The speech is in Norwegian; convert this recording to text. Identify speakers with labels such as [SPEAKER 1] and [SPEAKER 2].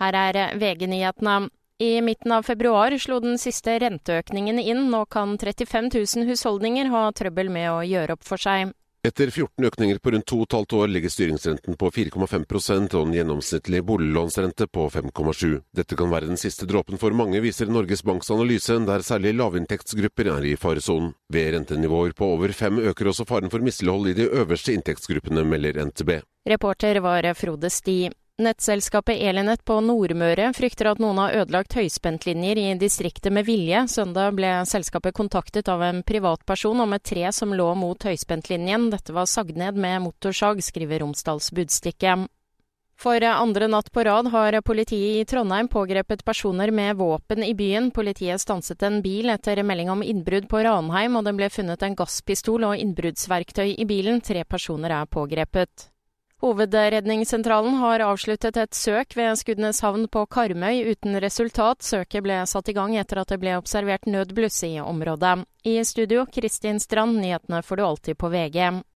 [SPEAKER 1] Her er VG-nyhetene. I midten av februar slo den siste renteøkningen inn. Nå kan 35 000 husholdninger ha trøbbel med å gjøre opp for seg.
[SPEAKER 2] Etter 14 økninger på rundt to og et halvt år ligger styringsrenten på 4,5% og en gjennomsnittlig boliglånsrente på 5,7. Dette kan være den siste dråpen for mange, viser Norges Banks analyse, der særlig lavinntektsgrupper er i faresonen. Ved rentenivåer på over fem øker også faren for mislighold i de øverste inntektsgruppene, melder NTB.
[SPEAKER 1] Reporter var Frode Sti. Nettselskapet Elinett på Nordmøre frykter at noen har ødelagt høyspentlinjer i distriktet med vilje. Søndag ble selskapet kontaktet av en privatperson om et tre som lå mot høyspentlinjen. Dette var sagd ned med motorsag, skriver Romsdals Budstikke. For andre natt på rad har politiet i Trondheim pågrepet personer med våpen i byen. Politiet stanset en bil etter melding om innbrudd på Ranheim, og det ble funnet en gasspistol og innbruddsverktøy i bilen. Tre personer er pågrepet. Hovedredningssentralen har avsluttet et søk ved Skudeneshavn på Karmøy uten resultat. Søket ble satt i gang etter at det ble observert nødbluss i området. I studio, Kristin Strand, nyhetene får du alltid på VG.